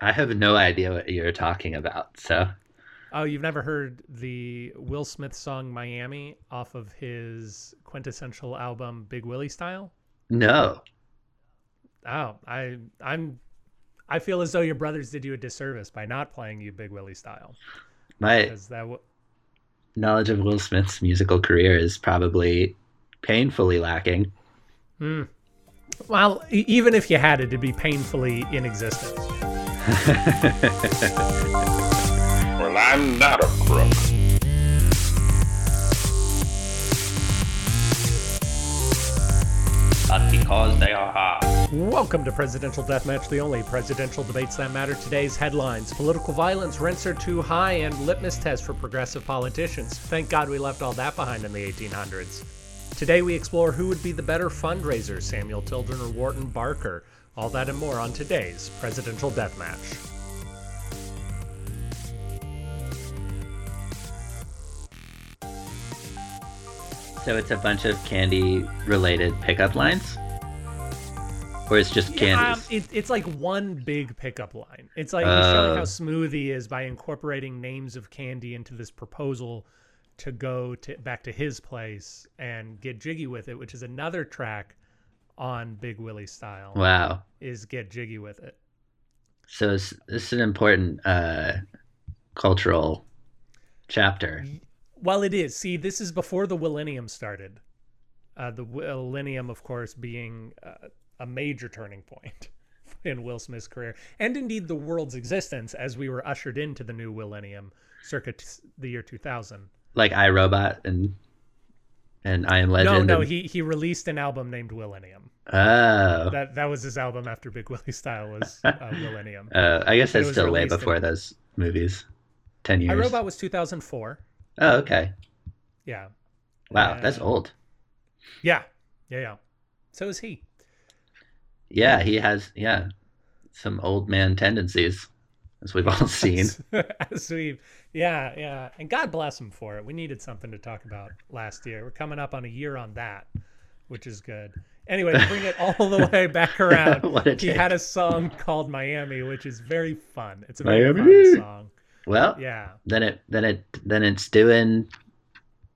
I have no idea what you're talking about. So, Oh, you've never heard the Will Smith song Miami off of his quintessential album Big Willie Style? no. Oh, I I'm I feel as though your brothers did you a disservice by not playing you Big Willie Style. My that knowledge of Will Smith's musical career is probably painfully lacking. Hmm. Well, even if you had it, it'd be painfully in existence. Well, I'm not a crook. But because they are hard. Welcome to Presidential Deathmatch, the only presidential debates that matter. Today's headlines political violence, rents are too high, and litmus test for progressive politicians. Thank God we left all that behind in the 1800s. Today we explore who would be the better fundraiser, Samuel Tilden or Wharton Barker. All that and more on today's Presidential Deathmatch. So it's a bunch of candy related pickup lines? Or it's just Yeah, um, candies? it, it's like one big pickup line. It's like he's showing how Oh. smooth he is by incorporating names of candy into this proposal to go to back to his place and get jiggy with it, which is another track on Big Willie style. wow. Is get jiggy with it. So it's, this is an important uh, cultural chapter. Well, it is. See, this is before the millennium started. Uh, the millennium, of course, being uh, a major turning point in Will Smith's career, and indeed the world's existence as we were ushered into the new millennium, circa t- the year 2000. Like iRobot and and I Am No, Legend. no, and- he he released an album named Millennium. Oh. That that was his album after Big Willie Style was uh, Millennium. Uh, I guess that's still way released in- before those movies. 10 years. iRobot was 2004. Oh, okay. Yeah, Wow, that's Uh, old. yeah, yeah, yeah. So is he. Yeah, he has, yeah, some old man tendencies, as we've all seen. As we've, yeah, yeah, and God bless him for it. We needed something to talk about last year. We're coming up on a year on that, which is good. Anyway, bring it all the way back around, he take. had a song called Miami, which is very fun. It's a very Miami. fun song. Well, Yeah, then it then it then it's doing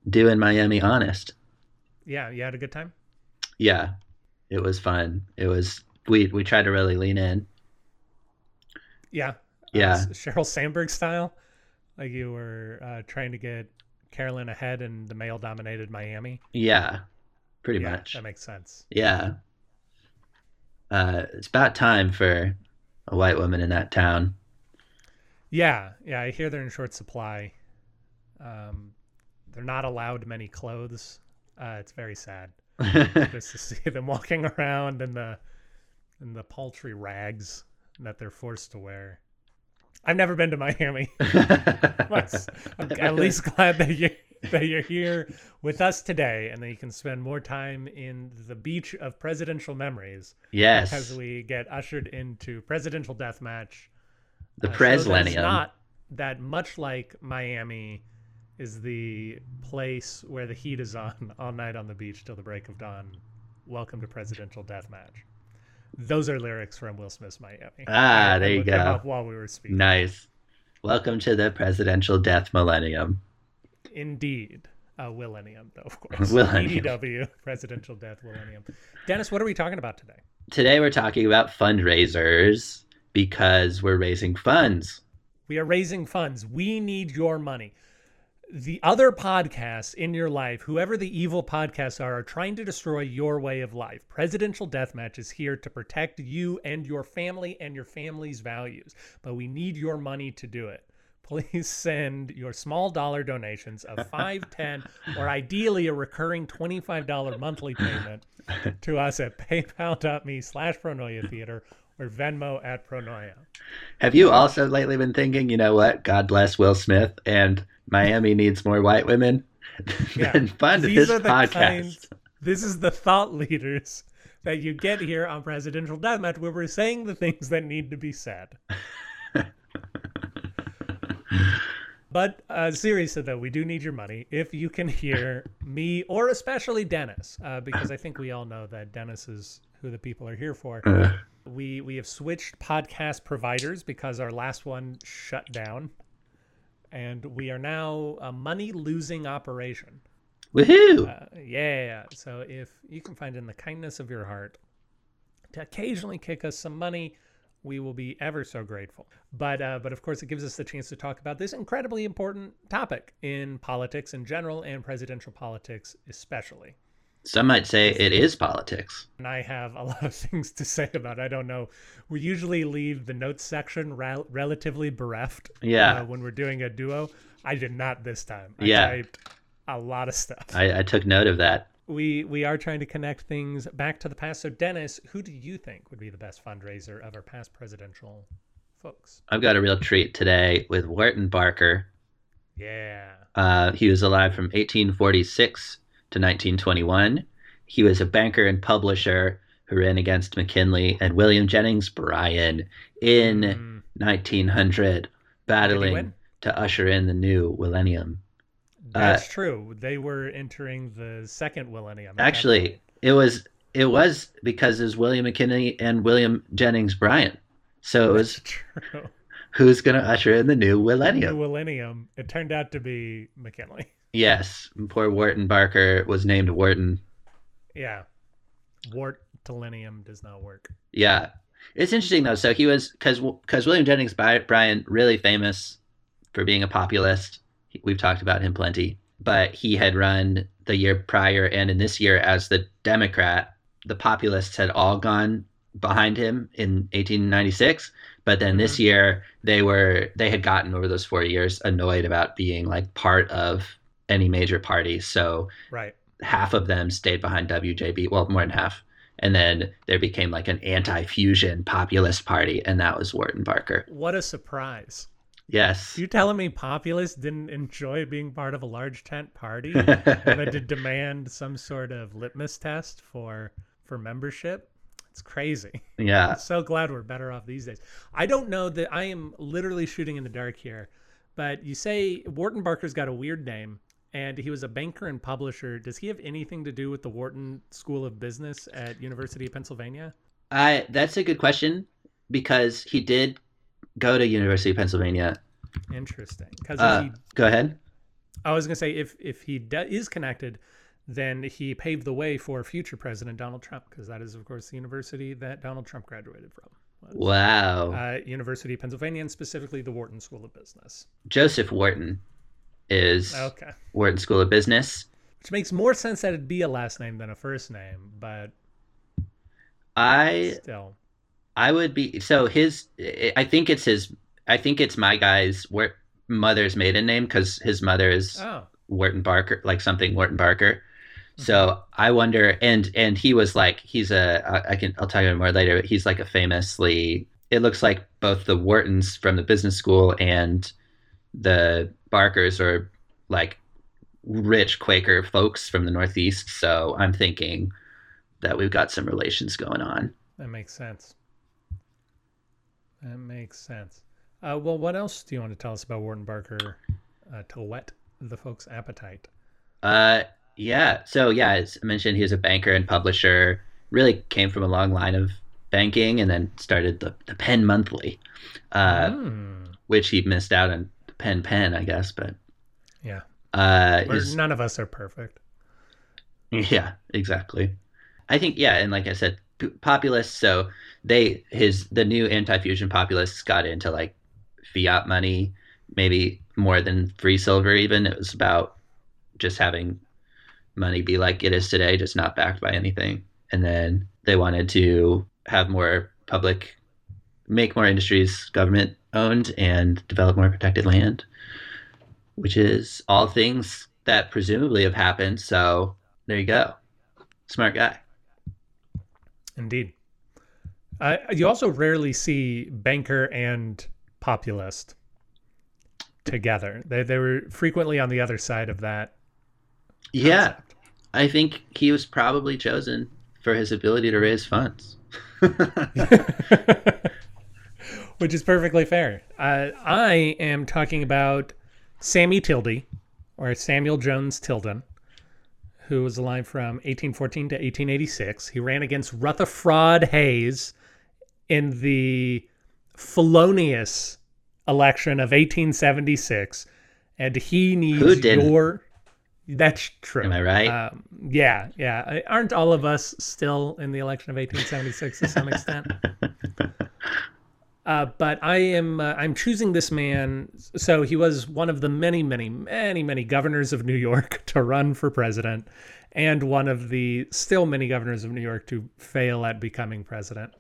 doing Miami honest. yeah. You had a good time. Yeah, it was fun. It was we we tried to really lean in. Yeah, Yeah. Sheryl Sandberg style, like you were uh, trying to get Carolyn ahead in the male-dominated Miami. Yeah, pretty yeah, much. that makes sense. Yeah. Uh, it's about time for a white woman in that town. Yeah, yeah, I hear they're in short supply. Um, they're not allowed many clothes. Uh, it's very sad just to see them walking around in the in the paltry rags that they're forced to wear. I've never been to Miami. I'm at least glad that you that you're here with us today, and that you can spend more time in the beach of presidential memories yes, as we get ushered into presidential deathmatch. the Uh, so Preslenium. not that much like Miami is the place where the heat is on all night on the beach till the break of dawn. Welcome to presidential deathmatch. Those are lyrics from Will Smith's Miami. Ah, I- I there you go. while we were speaking. Nice. Welcome to the presidential death millennium. Indeed. Uh, Millennium, though, of course. Millennium. EDW, Presidential Death Millennium. Dennis, what are we talking about today? Today we're talking about fundraisers because we're raising funds. We are raising funds. We need your money. The other podcasts in your life, whoever the evil podcasts are, are trying to destroy your way of life. Presidential Deathmatch is here to protect you and your family and your family's values, but we need your money to do it. Please send your small dollar donations of 5, 10, or ideally a recurring $25 monthly payment to us at paypal.me slash pronoia theater or Venmo at pronoia. Have you also lately been thinking, you know what? God bless Will Smith and Miami needs more white women? Yeah. then fund These this are the podcast. kinds- this is the thought leaders that you get here on Presidential Deathmatch, where we're saying the things that need to be said. but uh, seriously, though, we do need your money. If you can hear me, or especially Dennis, uh, because I think we all know that Dennis is who the people are here for. Uh, We we have switched podcast providers because our last one shut down, and we are now a money losing operation. Woohoo! Uh, yeah. So if you can find in the kindness of your heart to occasionally kick us some money, we will be ever so grateful. But uh, but of course, it gives us the chance to talk about this incredibly important topic in politics in general and presidential politics especially. Some might say it is politics. And I have a lot of things to say about. It. I don't know. We usually leave the notes section rel relatively bereft. Yeah. Uh, when we're doing a duo, I did not this time. I Yeah. typed a lot of stuff. I, I took note of that. we we are trying to connect things back to the past. So, Dennis, who do you think would be the best fundraiser of our past presidential folks? I've got a real treat today with Wharton Barker. Yeah, Uh, he was alive from 1846 to 1921. He was a banker and publisher who ran against McKinley and William Jennings Bryan in Mm, 1900, battling to usher in the new millennium. that's true. They were entering the second millennium. Actually, it was it was because it was William McKinley and William Jennings Bryan. So it was That's true. who's going to usher in the new millennium. The millennium? millennium. It turned out to be McKinley. Yes, poor Wharton Barker was named Wharton. Yeah, Wart Millennium does not work. Yeah, it's interesting though. So he was because because William Jennings Bryan really famous for being a populist. We've talked about him plenty, but he had run the year prior and in this year as the Democrat. The populists had all gone behind him in 1896, but then this mm-hmm. year they were they had gotten over those four years annoyed about being like part of any major party. So Right. half of them stayed behind WJB, well, more than half. And then there became like an anti fusion populist party, and that was Wharton Barker. What a surprise! Yes. You telling me populists didn't enjoy being part of a large tent party? wanted to demand some sort of litmus test for for membership. It's crazy. yeah. I'm so glad we're better off these days. I don't know that I am literally shooting in the dark here, but you say Wharton Barker's got a weird name and he was a banker and publisher. Does he have anything to do with the Wharton School of Business at University of Pennsylvania? I that's a good question because he did go to University of Pennsylvania. Interesting. Because Uh, go ahead. I was gonna say if if he is connected, then he paved the way for future President Donald Trump because that is of course the university that Donald Trump graduated from. was, Wow. Uh, university of Pennsylvania and specifically the Wharton School of Business. Joseph Wharton is Okay, Wharton School of Business. which makes more sense that it'd be a last name than a first name, but I still, I would be so his. I think it's his. I think it's my guy's mother's maiden name because his mother is oh, Wharton Barker, like something Wharton Barker. Mm-hmm. So I wonder, and and he was like, he's a I can, I'll tell you more later. But he's like a famously. It looks like both the Whartons from the business school and the Barkers are like rich Quaker folks from the Northeast. So I'm thinking that we've got some relations going on. that makes sense. That makes sense. Uh, well, what else do you want to tell us about Wharton Barker uh, to whet the folks' appetite? Uh, yeah. So yeah, as I mentioned, he was a banker and publisher. Really came from a long line of banking, and then started the, the Penn Monthly, uh, Hmm. which he missed out on Penn Pen, I guess. But Yeah. uh, We're- none of us are perfect. yeah, exactly. I think yeah, and like I said, p- populists. So they his the new anti-fusion populists got into like fiat money, maybe more than free silver. Even it was about just having money be like it is today, just not backed by anything. And then they wanted to have more public, make more industries government owned, and develop more protected land, which is all things that presumably have happened. So there you go. Smart guy. Indeed. Uh, you also rarely see banker and populist together. They they were frequently on the other side of that. Yeah. I think he was probably chosen for his ability to raise funds. Which is perfectly fair. Uh, I am talking about Sammy Tildy, or Samuel Jones Tilden, who was alive from 1814 to 1886. He ran against Rutherford Hayes in the felonious election of 1876, and he needs your. That's true. Am I right? Um, yeah, yeah. Aren't all of us still in the election of 1876 to some extent? Uh, but I am uh, I'm choosing this man. So he was one of the many, many, many, many governors of New York to run for president, and one of the still many governors of New York to fail at becoming president.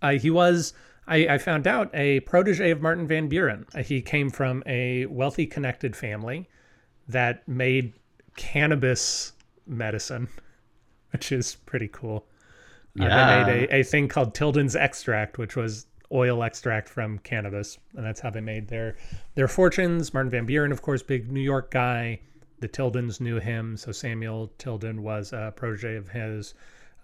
Uh, he was. I, I found out a protege of Martin Van Buren. Uh, he came from a wealthy, connected family that made cannabis medicine, which is pretty cool. Uh, Yeah. they made a, a thing called Tilden's extract, which was oil extract from cannabis, and that's how they made their their fortunes. Martin Van Buren, of course, big New York guy. The Tildens knew him, so Samuel Tilden was a protege of his.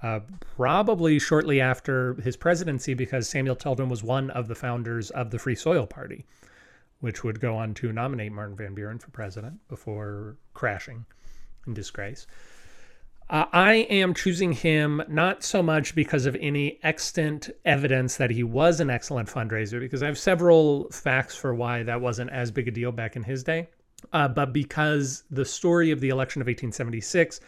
Uh, probably shortly after his presidency, because Samuel Tilden was one of the founders of the Free Soil Party, which would go on to nominate Martin Van Buren for president before crashing in disgrace. Uh, I am choosing him not so much because of any extant evidence that he was an excellent fundraiser, because I have several facts for why that wasn't as big a deal back in his day, uh, but because the story of the election of 1876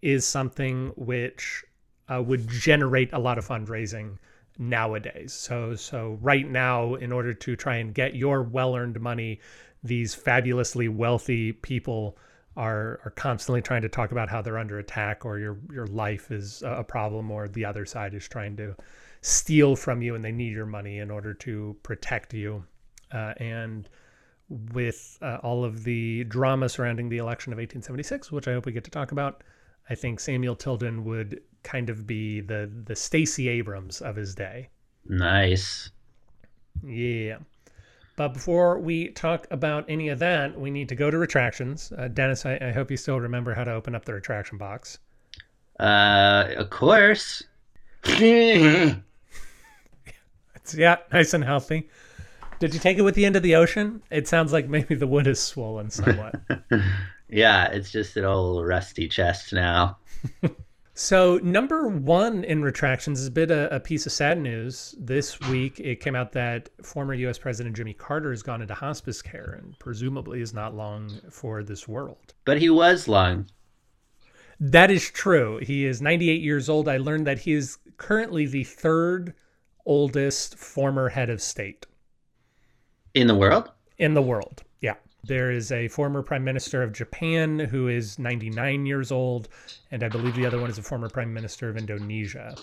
is something which uh, would generate a lot of fundraising nowadays. So, so right now, in order to try and get your well-earned money, these fabulously wealthy people are are constantly trying to talk about how they're under attack or your your life is a problem or the other side is trying to steal from you and they need your money in order to protect you uh, and with uh, all of the drama surrounding the election of 1876 which i hope we get to talk about i think samuel tilden would kind of be the the stacey abrams of his day Nice. yeah. But before we talk about any of that, we need to go to retractions. Uh, Dennis, I, I hope you still remember how to open up the retraction box. Uh, of course. It's, yeah, nice and healthy. Did you take it with the end of the ocean? It sounds like maybe the wood is swollen somewhat. yeah, it's just an old rusty chest now. so, number one in retractions is a bit a, a piece of sad news. This week, it came out that former U.S. President Jimmy Carter has gone into hospice care and presumably is not long for this world. But he was long. That is true. He is 98 years old. I learned that he is currently the third oldest former head of state In the world? in the world. Yeah. There is a former prime minister of Japan who is 99 years old. And I believe the other one is a former prime minister of Indonesia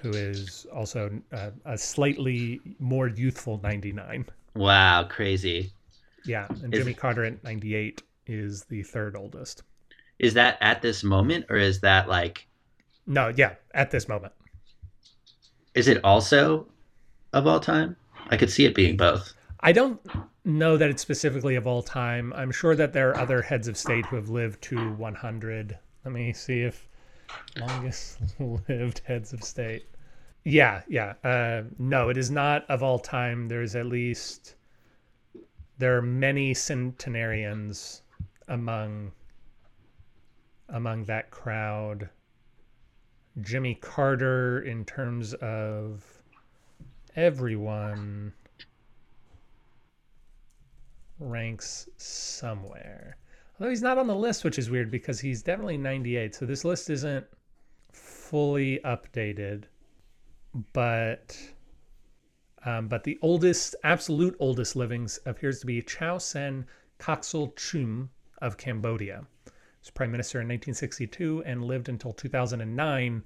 who is also uh, a slightly more youthful 99. Wow, crazy. Yeah. And Is- Jimmy Carter at 98 is the third oldest. Is that at this moment or is that like No, yeah, at this moment. is it also of all time? I could see it being both. I don't know that it's specifically of all time. I'm sure that there are other heads of state who have lived to 100. Let me see if longest lived heads of state. Yeah, yeah. Uh, no, it is not of all time. There's at least there are many centenarians among among that crowd. Jimmy Carter, in terms of everyone ranks somewhere. Although he's not on the list, which is weird because he's definitely 98. So this list isn't fully updated. But um, but the oldest, absolute oldest livings appears to be Chau Sen Cocsal Chhum of Cambodia. He was prime minister in 1962 and lived until 2009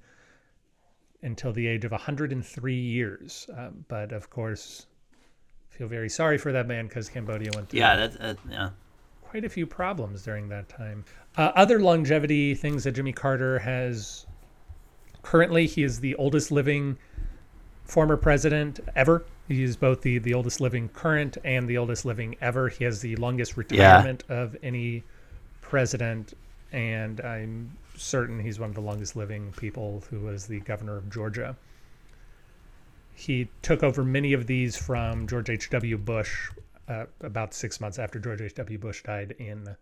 until the age of 103 years. Um, but of course, feel very sorry for that man because Cambodia went through Yeah, that's uh, yeah. quite a few problems during that time. Uh, other longevity things that Jimmy Carter has currently, he is the oldest living former president ever. He is both the, the oldest living current and the oldest living ever. He has the longest retirement of any president, and I'm certain he's one of the longest living people who was the governor of Georgia. He took over many of these from George H.W. Bush uh, about six months after George H.W. Bush died in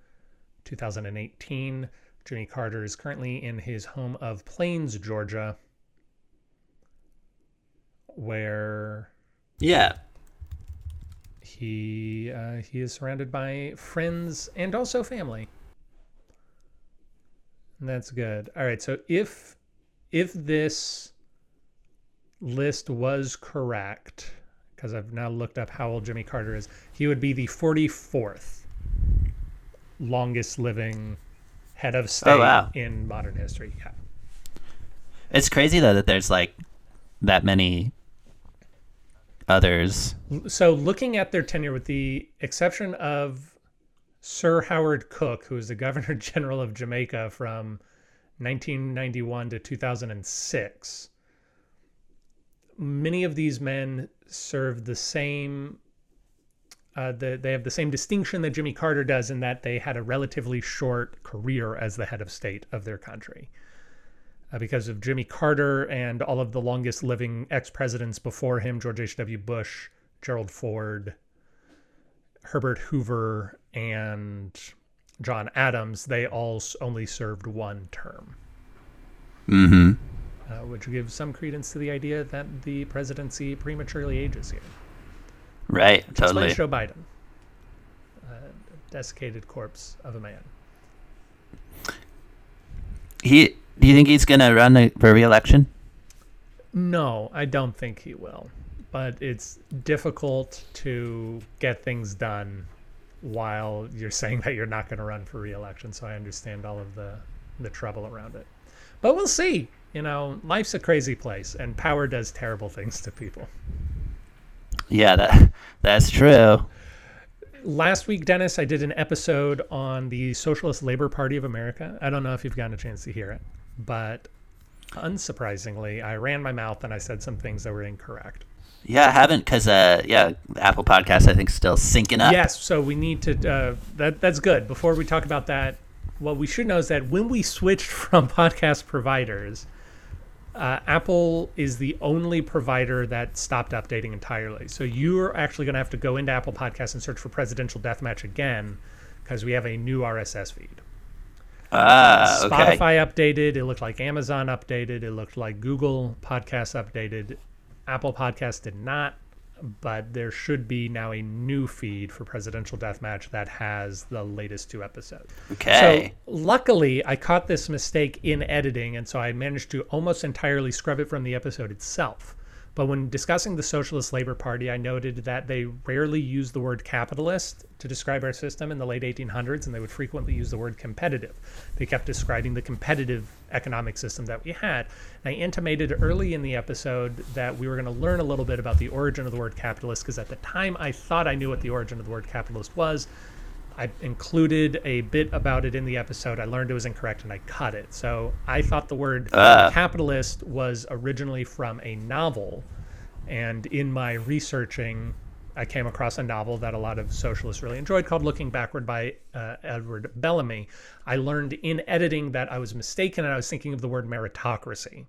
2018. Jimmy Carter is currently in his home of Plains, Georgia, where Yeah. he uh, he is surrounded by friends and also family. And that's good. All right, so if if this list was correct, because I've now looked up how old Jimmy Carter is, he would be the 44th longest living head of oh, state wow. in modern history. Yeah. It's crazy though that there's like that many others. So, looking at their tenure, with the exception of Sir Howard Cooke, who was the Governor General of Jamaica from 1991 to 2006, many of these men serve the same. Uh, the, they have the same distinction that Jimmy Carter does in that they had a relatively short career as the head of state of their country uh, because of Jimmy Carter and all of the longest living ex presidents before him George H.W. Bush, Gerald Ford, Herbert Hoover, and John Adams. They all only served one term. Mm hmm. Uh, which gives some credence to the idea that the presidency prematurely ages here. Right, Explain totally. Joe Biden, uh, desiccated corpse of a man. He do you think he's gonna run for re-election? No, I don't think he will. But it's difficult to get things done while you're saying that you're not going to run for re-election. So I understand all of the the trouble around it. But we'll see. You know, life's a crazy place, and power does terrible things to people. Yeah, that that's true. Last week, Dennis, I did an episode on the Socialist Labor Party of America. I don't know if you've gotten a chance to hear it, but unsurprisingly, I ran my mouth and I said some things that were incorrect. Yeah, I haven't because uh, yeah, Apple Podcast I think still syncing up. Yes, so we need to. Uh, that that's good. Before we talk about that, what we should know is that when we switched from podcast providers, uh, Apple is the only provider that stopped updating entirely. So you're actually going to have to go into Apple Podcasts and search for Presidential Deathmatch again because we have a new RSS feed. Ah, okay. Spotify updated. It looked like Amazon updated. It looked like Google Podcasts updated. Apple Podcasts did not, but there should be now a new feed for Presidential Deathmatch that has the latest two episodes. Okay. So luckily, I caught this mistake in editing, and so I managed to almost entirely scrub it from the episode itself. But when discussing the Socialist Labor Party, I noted that they rarely used the word capitalist to describe our system in the late 1800s, and they would frequently use the word competitive. They kept describing the competitive economic system that we had. And I intimated early in the episode that we were going to learn a little bit about the origin of the word capitalist, because at the time I thought I knew what the origin of the word capitalist was. I included a bit about it in the episode. I learned it was incorrect and I cut it. So I thought the word Ah. capitalist was originally from a novel. And in my researching, I came across a novel that a lot of socialists really enjoyed called Looking Backward by uh, Edward Bellamy. I learned in editing that I was mistaken and I was thinking of the word meritocracy.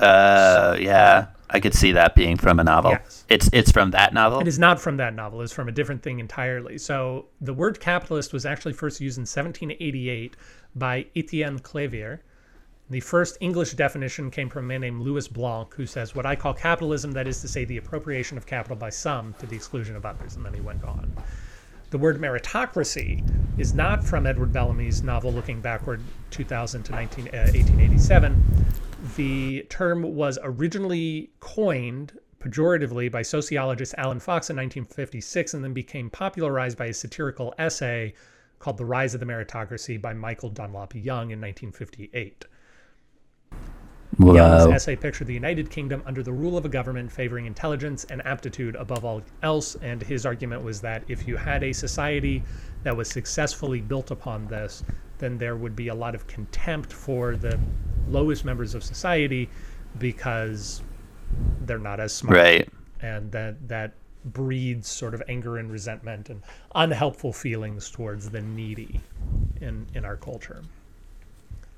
Uh, yeah, I could see that being from a novel. Yes. It's it's from that novel. It is not from that novel. It's from a different thing entirely. So the word capitalist was actually first used in 1788 by Etienne Clavier. The first English definition came from a man named Louis Blanc, who says, What I call capitalism, that is to say, the appropriation of capital by some to the exclusion of others. And then he went on. The word meritocracy is not from Edward Bellamy's novel Looking Backward, 2000 to 19, uh, 1887. The term was originally coined pejoratively by sociologist Alan Fox in 1956 and then became popularized by a satirical essay called The Rise of the Meritocracy by Michael Dunlop Young in 1958. Young's essay pictured the United Kingdom under the rule of a government favoring intelligence and aptitude above all else. And his argument was that if you had a society that was successfully built upon this, then there would be a lot of contempt for the lowest members of society because they're not as smart. Right. And that, that breeds sort of anger and resentment and unhelpful feelings towards the needy in, in our culture.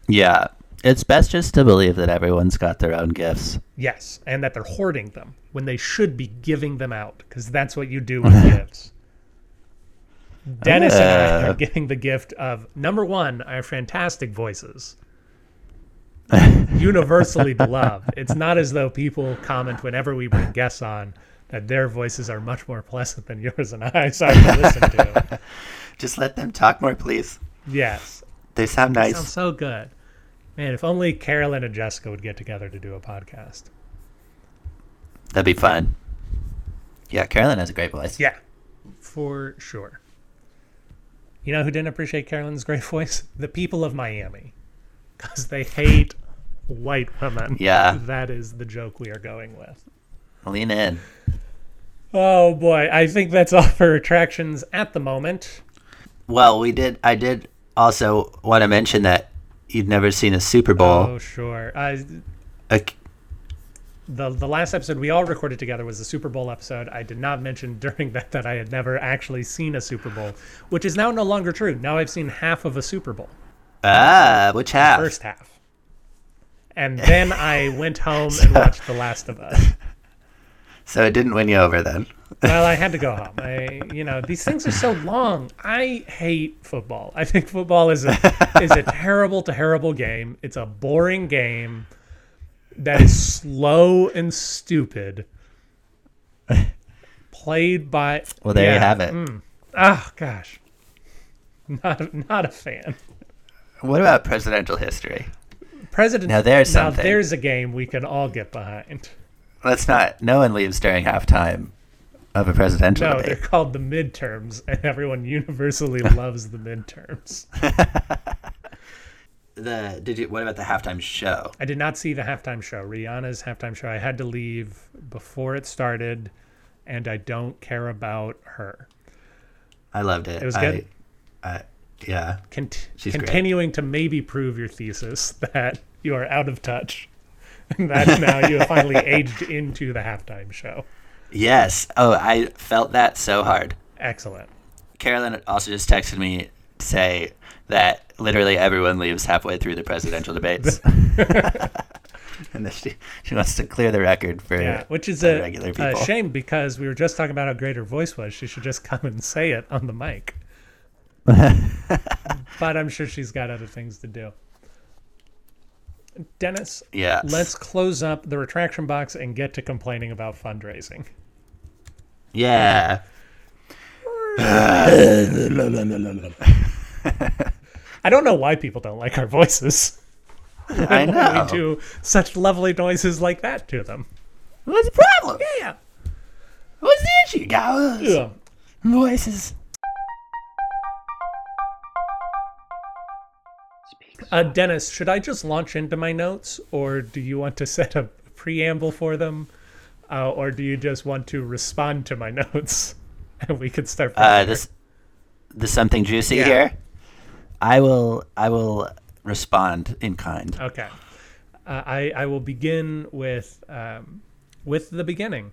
Yeah. It's best just to believe that everyone's got their own gifts. Yes, and that they're hoarding them when they should be giving them out because that's what you do with gifts. Dennis and I Uh. are getting the gift of number one, our fantastic voices. universally beloved. It's not as though people comment whenever we bring guests on that their voices are much more pleasant than yours and I. So I to listen to. Just let them talk more, please. Yes, They sound nice. sounds so good. Man, if only Carolyn and Jessica would get together to do a podcast. That'd be fun. Yeah, Carolyn has a great voice. Yeah, for sure. You know who didn't appreciate Carolyn's great voice? The people of Miami, because they hate white women. Yeah. that is the joke we are going with. Lean in. Oh boy, I think that's all for attractions at the moment. Well, we did. I did also want to mention that you'd never seen a Super Bowl. Oh sure. Uh, A- the the last episode we all recorded together was the Super Bowl episode. I did not mention during that that I had never actually seen a Super Bowl, which is now no longer true. Now I've seen half of a Super Bowl, ah, which half? first half, and then I went home and watched The Last of Us. So it didn't win you over then. Well, I had to go home. I, you know, these things are so long. I hate football. I think football is a is a terrible, to terrible game. It's a boring game that is slow and stupid. Played by Well, there you have it. oh gosh, not not a fan. What about presidential history? President. Now there's something. now there's a game we can all get behind. Let's not. No one leaves during halftime of a presidential No, they're called the midterms, and everyone universally loves the midterms. The did you? What about the halftime show? I did not see the halftime show. Rihanna's halftime show. I had to leave before it started, and I don't care about her. I loved it. It was good? I, yeah. Cont- She's great. continuing to maybe prove your thesis that you are out of touch, that now you have finally aged into the halftime show. Yes. Oh, I felt that so hard. Excellent. Carolyn also just texted me to say that literally everyone leaves halfway through the presidential debates. and she, she wants to clear the record for Yeah, which is a, regular a shame because we were just talking about how great her voice was. She should just come and say it on the mic. but I'm sure she's got other things to do. Dennis, Yes. let's close up the retraction box and get to complaining about fundraising. Yeah. I don't know why people don't like our voices. I know. We do such lovely noises like that to them. What's the problem? Yeah. What's the issue, guys? Yeah. Voices. Uh, Dennis, should I just launch into my notes, or do you want to set a preamble for them, uh, or do you just want to respond to my notes, and we could start? Uh, this, this something juicy Yeah. here. I will. I will respond in kind. Okay. Uh, I I will begin with um, with the beginning.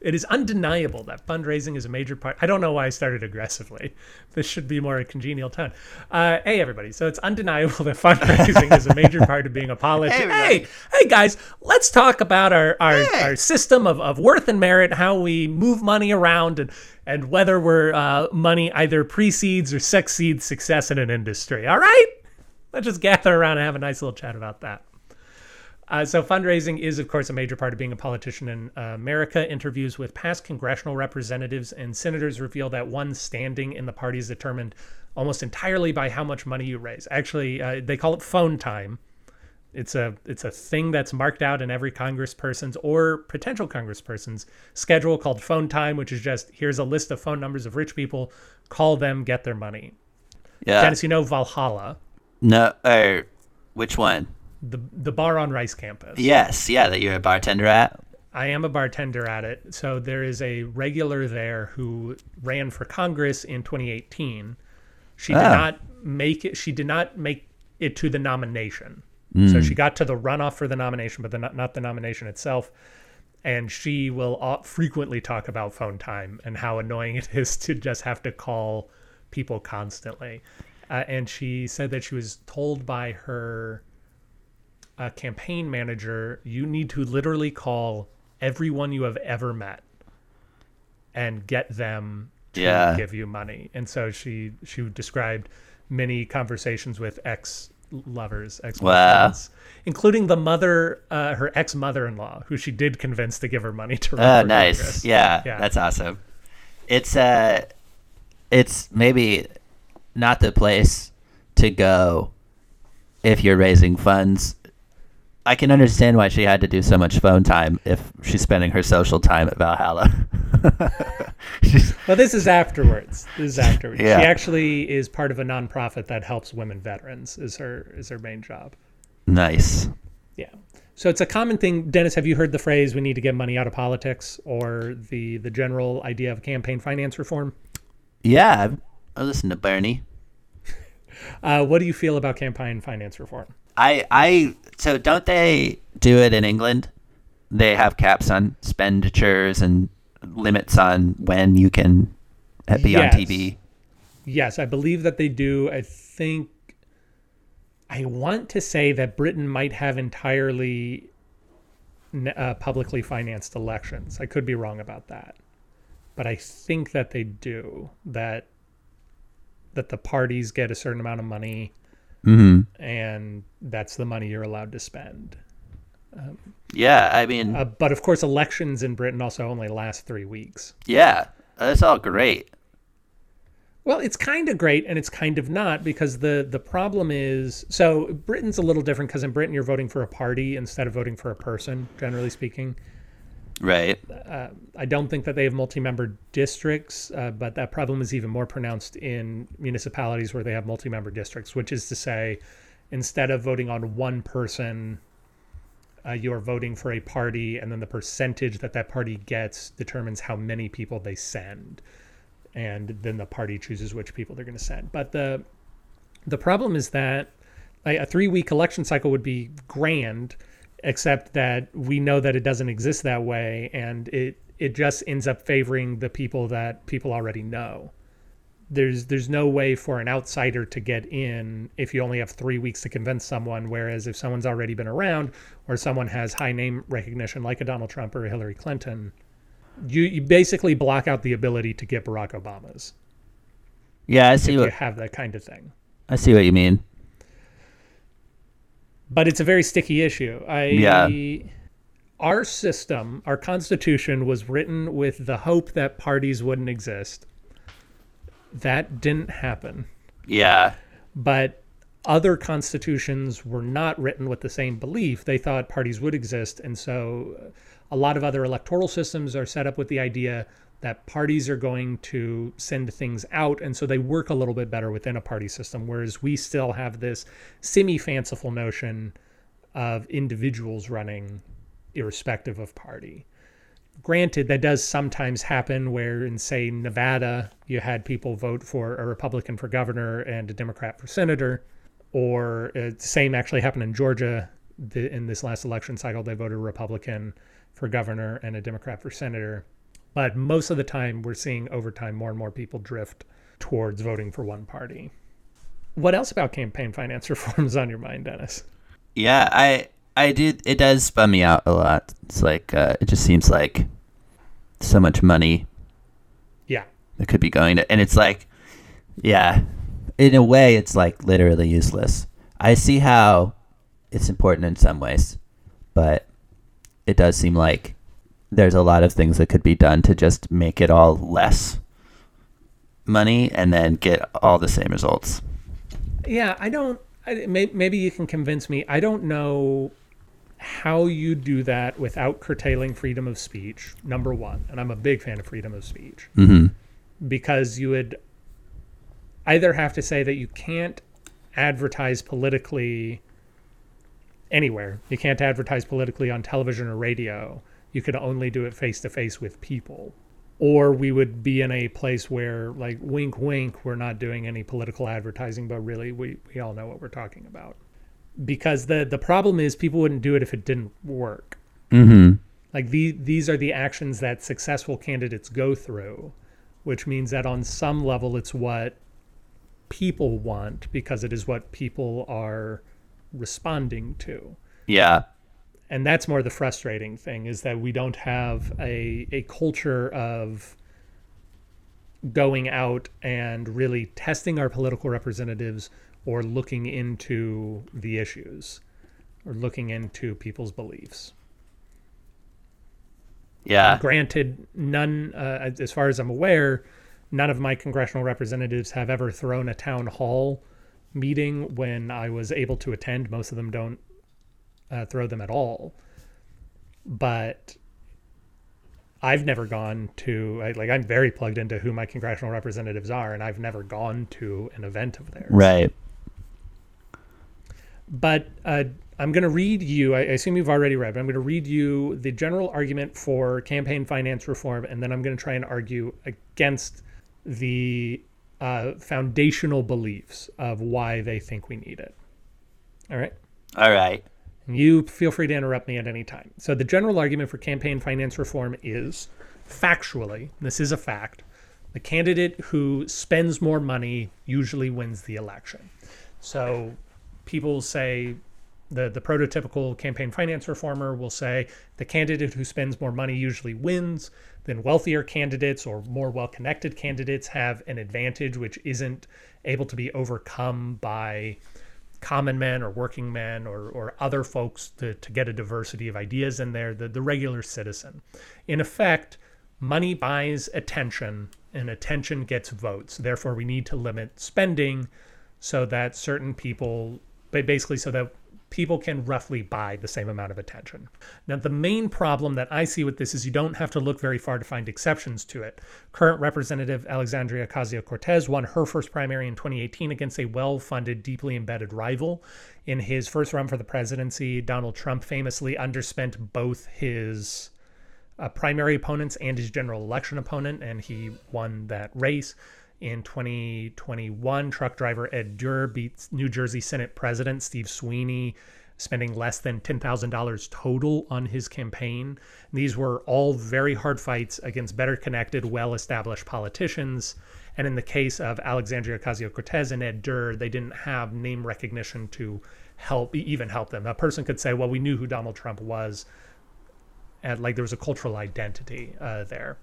It is undeniable that fundraising is a major part. I don't know why I started aggressively. This should be more a congenial tone. Uh, hey, everybody. So it's undeniable that fundraising is a major part of being a politician. Hey, Hey, hey, guys, let's talk about our, our, Hey. our system of, of worth and merit, how we move money around, and, and whether we're uh, money either precedes or succeeds success in an industry. All right? Let's just gather around and have a nice little chat about that. Uh, so fundraising is, of course, a major part of being a politician in uh, America. Interviews with past congressional representatives and senators reveal that one's standing in the party is determined almost entirely by how much money you raise. Actually, uh, they call it phone time. It's a it's a thing that's marked out in every congressperson's or potential congressperson's schedule called phone time, which is just here's a list of phone numbers of rich people. Call them, get their money. Yeah. Dennis, you know Valhalla, No. Or which one? The the bar on Rice campus. Yes. Yeah. That you're a bartender at. I am a bartender at it. So there is a regular there who ran for Congress in 2018. She did Ah. not make it. She did not make it to the nomination. So she got to the runoff for the nomination, but the, not the nomination itself. And she will frequently talk about phone time and how annoying it is to just have to call people constantly. Uh, and she said that she was told by her a campaign manager, you need to literally call everyone you have ever met and get them to Yeah. give you money. And so she she described many conversations with ex lovers, ex Wow. including the mother, uh, her ex mother in law, who she did convince to give her money to run Oh, nice. Yeah, Yeah. that's awesome. It's uh, it's maybe not the place to go if you're raising funds. I can understand why she had to do so much phone time if she's spending her social time at Valhalla. Well, this is afterwards. This is afterwards. Yeah. She actually is part of a nonprofit that helps women veterans. Is her is her main job. nice. Yeah. So it's a common thing. Dennis, have you heard the phrase "we need to get money out of politics" or the the general idea of campaign finance reform? Yeah, I've- I listen to Bernie. Uh, what do you feel about campaign finance reform? I I so don't they do it in England? They have caps on expenditures and limits on when you can be on TV. Yes, I believe that they do. I think I want to say that Britain might have entirely uh, publicly financed elections. I could be wrong about that, but I think that they do. That that the parties get a certain amount of money, hmm and that's the money you're allowed to spend. Yeah, I mean, Uh, but of course, elections in Britain also only last three weeks. yeah, that's all great. Well, it's kind of great and it's kind of not because the the problem is so Britain's a little different because in Britain you're voting for a party instead of voting for a person, generally speaking. Right. I don't think that they have multi-member districts, uh, but that problem is even more pronounced in municipalities where they have multi-member districts, which is to say, instead of voting on one person, uh, you are voting for a party, and then the percentage that that party gets determines how many people they send, and then the party chooses which people they're going to send. But the the problem is that a, a three-week election cycle would be grand except that we know that it doesn't exist that way and it it just ends up favoring the people that people already know. There's there's no way for an outsider to get in if you only have three weeks to convince someone whereas if someone's already been around or someone has high name recognition like a donald trump or a hillary clinton you, you basically block out the ability to get barack obama's. Yeah, I if see you have that kind of thing. I see what you mean. But it's a very sticky issue. I Yeah. our system, our constitution was written with the hope that parties wouldn't exist. That didn't happen. Yeah. But other constitutions were not written with the same belief. They thought parties would exist, and so uh, a lot of other electoral systems are set up with the idea that parties are going to send things out, and so they work a little bit better within a party system. Whereas we still have this semi-fanciful notion of individuals running, irrespective of party. Granted, that does sometimes happen where, in say Nevada, you had people vote for a Republican for governor and a Democrat for senator, or uh, the same actually happened in Georgia. The, in this last election cycle, they voted Republican for governor and a Democrat for senator. But most of the time, we're seeing over time more and more people drift towards voting for one party. What else about campaign finance reform is on your mind, Dennis? Yeah, I I did it does bum me out a lot. It's like uh, it just seems like so much money Yeah. that could be going to and it's like yeah, in a way it's like literally useless. I see how it's important in some ways, but it does seem like there's a lot of things that could be done to just make it all less money and then get all the same results. Yeah, I don't. I, may, maybe you can convince me. I don't know how you do that without curtailing freedom of speech. Number one, and I'm a big fan of freedom of speech Mm-hmm. because you would either have to say that you can't advertise politically anywhere. You can't advertise politically on television or radio. You could only do it face to face with people. Or we would be in a place where, like, wink, wink, we're not doing any political advertising, but really, we, we all know what we're talking about. Because the, the problem is, people wouldn't do it if it didn't work. Mm-hmm. Like the, these are the actions that successful candidates go through, which means that on some level it's what people want because it is what people are responding to. Yeah. And that's more the frustrating thing is that we don't have a, a culture of going out and really testing our political representatives or looking into the issues or looking into people's beliefs. Yeah. Granted, none, uh, as far as I'm aware, none of my congressional representatives have ever thrown a town hall meeting when I was able to attend. Most of them don't uh, throw them at all. But I've never gone to I, like I'm very plugged into who my congressional representatives are, and I've never gone to an event of theirs. Right. But uh, I'm going to read you. I, I assume you've already read, but I'm going to read you the general argument for campaign finance reform, and then I'm going to try and argue against the uh, foundational beliefs of why they think we need it. All right. All right. You feel free to interrupt me at any time. So, the general argument for campaign finance reform is factually, this is a fact, the candidate who spends more money usually wins the election. So, people say the, the prototypical campaign finance reformer will say the candidate who spends more money usually wins. Then wealthier candidates or more well connected candidates have an advantage which isn't able to be overcome by common men or working men or, or other folks to, to get a diversity of ideas in there, the, the regular citizen. In effect, money buys attention and attention gets votes. Therefore, we need to limit spending so that certain people, but basically so that people can roughly buy the same amount of attention. Now, the main problem that I see with this is you don't have to look very far to find exceptions to it. Current Representative Alexandria Ocasio Cortez won her first primary in 2018 against a well funded, deeply embedded rival. In his first run for the presidency, Donald Trump famously underspent both his uh, primary opponents and his general election opponent, and he won that race. In 2021, truck driver Ed Durr beats New Jersey Senate President Steve Sweeney, spending less than $10,000 total on his campaign. These were all very hard fights against better connected, well established politicians. And in the case of Alexandria Ocasio Cortez and Ed Durr, they didn't have name recognition to help, even help them. A person could say, well, we knew who Donald Trump was. And like there was a cultural identity uh, there.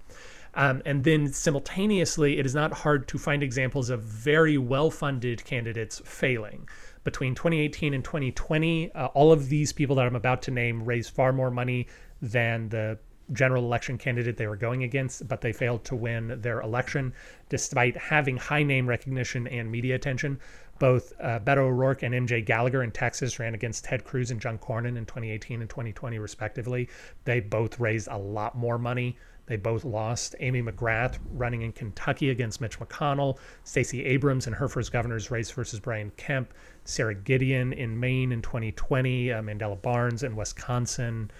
Um, and then simultaneously, it is not hard to find examples of very well funded candidates failing. Between 2018 and 2020, uh, all of these people that I'm about to name raised far more money than the general election candidate they were going against, but they failed to win their election despite having high name recognition and media attention. Both uh, Beto O'Rourke and MJ Gallagher in Texas ran against Ted Cruz and John Cornyn in 2018 and 2020, respectively. They both raised a lot more money they both lost. Amy McGrath running in Kentucky against Mitch McConnell. Stacey Abrams in her first governor's race versus Brian Kemp. Sara Gideon in Maine in 2020. Uh, Mandela Barnes in Wisconsin.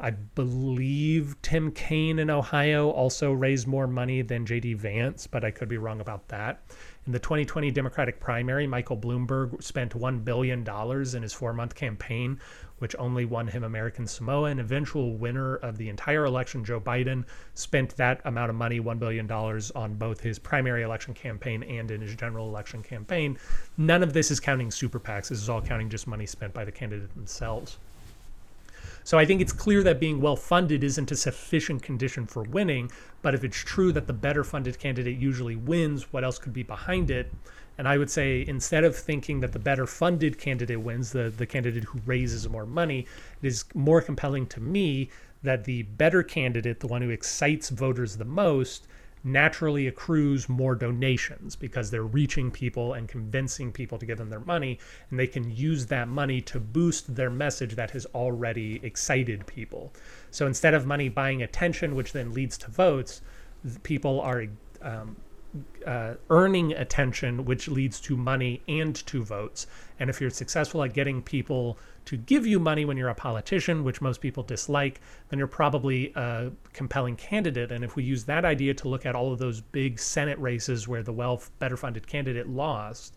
I believe Tim Kaine in Ohio also raised more money than J.D. Vance, but I could be wrong about that. In the 2020 Democratic primary, Michael Bloomberg spent $1 billion in his four month campaign, which only won him American Samoa. An eventual winner of the entire election, Joe Biden, spent that amount of money, $1 billion, on both his primary election campaign and in his general election campaign. None of this is counting super PACs. This is all counting just money spent by the candidate themselves. So I think it's clear that being well funded isn't a sufficient condition for winning. But if it's true that the better funded candidate usually wins, what else could be behind it? And I would say instead of thinking that the better funded candidate wins, the, the candidate who raises more money, it is more compelling to me that the better candidate, the one who excites voters the most, naturally accrues more donations because they're reaching people and convincing people to give them their money and they can use that money to boost their message that has already excited people. So instead of money buying attention which then leads to votes people are um, uh, earning attention, which leads to money and to votes. And if you're successful at getting people to give you money when you're a politician, which most people dislike, then you're probably a compelling candidate. And if we use that idea to look at all of those big Senate races where the well better funded candidate lost,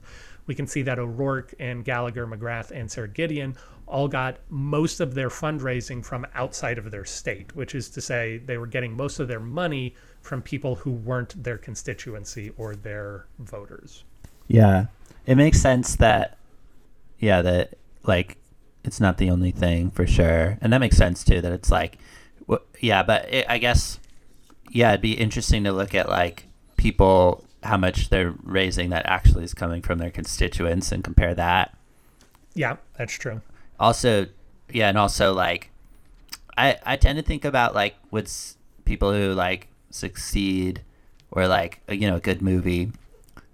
we can see that O'Rourke and Gallagher, McGrath, and Sara Gideon all got most of their fundraising from outside of their state, which is to say they were getting most of their money from people who weren't their constituency or their voters. Yeah. It makes sense that, yeah, that like it's not the only thing for sure. And that makes sense too, that it's like, yeah, but it, I guess, yeah, it'd be interesting to look at like people how much they're raising that actually is coming from their constituents and compare that. Yeah, that's true. Also, yeah, and also like I I tend to think about like with people who like succeed or like you know a good movie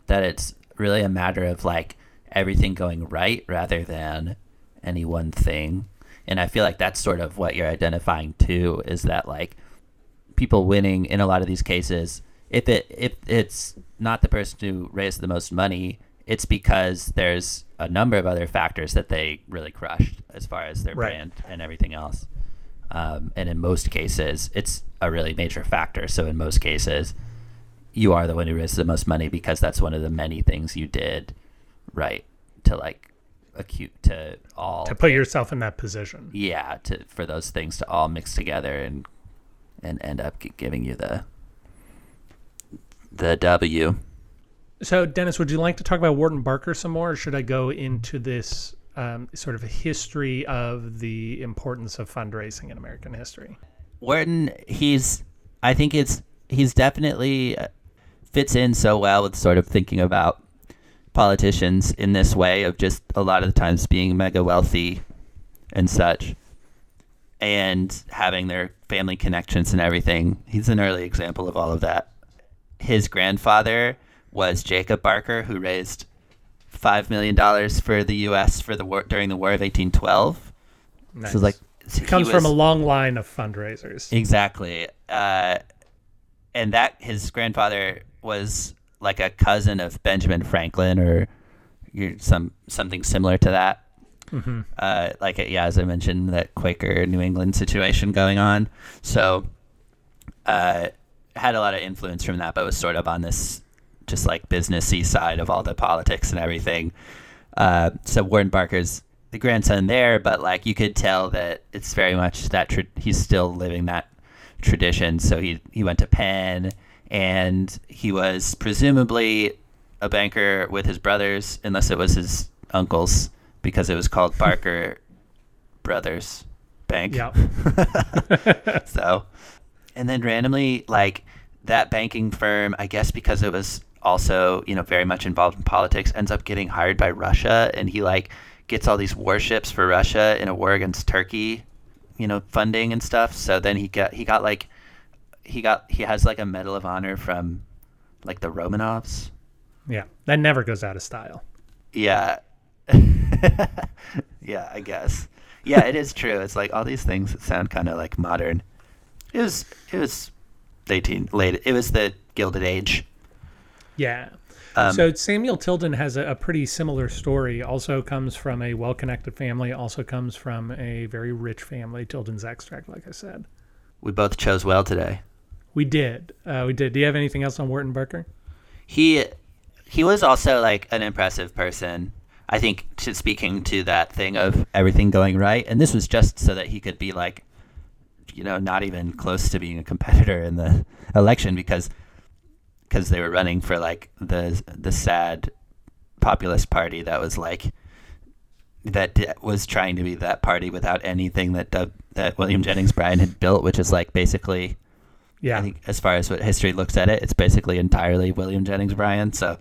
that it's really a matter of like everything going right rather than any one thing. And I feel like that's sort of what you're identifying too is that like people winning in a lot of these cases if it if it's not the person who raised the most money, it's because there's a number of other factors that they really crushed as far as their Right. brand and everything else. Um, and in most cases, it's a really major factor. So in most cases, you are the one who raised the most money because that's one of the many things you did right to like acute to all To put yourself in that position. yeah to for those things to all mix together and and end up giving you the the W. So, Dennis, would you like to talk about Wharton Barker some more, or should I go into this um, sort of history of the importance of fundraising in American history? Wharton, he's I think it's he's definitely uh, fits in so well with sort of thinking about politicians in this way of just a lot of the times being mega wealthy and such and having their family connections and everything. He's an early example of all of that. His grandfather was Jacob Barker who raised 5 million dollars for the US for the war during the War of 1812. Nice. So like It comes he from a long line of fundraisers. Exactly. Uh, and that his grandfather was like a cousin of Benjamin Franklin or some something similar to that. Uh, like yeah, as I mentioned, that Quaker New England situation going on. So, uh, had a lot of influence from that, but was sort of on this just like businessy side of all the politics and everything. Uh, so Wharton Barker's the grandson there, but like you could tell that it's very much that tra- he's still living that tradition. So he he went to Penn, and he was presumably a banker with his brothers, unless it was his uncles, because it was called Barker Brothers Bank. Yeah. So, and then randomly, like that banking firm, I guess because it was also, you know, very much involved in politics, ends up getting hired by Russia, and he like gets all these warships for Russia in a war against Turkey, you know, funding and stuff. So then he got he got like he got he has like a Medal of Honor from like the Romanovs. Yeah. That never goes out of style. Yeah. yeah, I guess. Yeah, it is true. It's like all these things that sound kind of like modern. It was it was eighteen late. It was the Gilded Age. Yeah. Um, so Samuel Tilden has a, a pretty similar story. Also comes from a well-connected family. Also comes from a very rich family. Tilden's extract, like I said. We both chose well today. We did. Uh, we did. Do you have anything else on Wharton Barker? He he was also like an impressive person. I think to speaking to that thing of everything going right, and this was just so that he could be like, you know, not even close to being a competitor in the election because because they were running for like the the sad populist party that was like that was trying to be that party without anything that Doug, that William Jennings Bryan had built, which is like basically Yeah. I think as far as what history looks at it, it's basically entirely William Jennings Bryan. So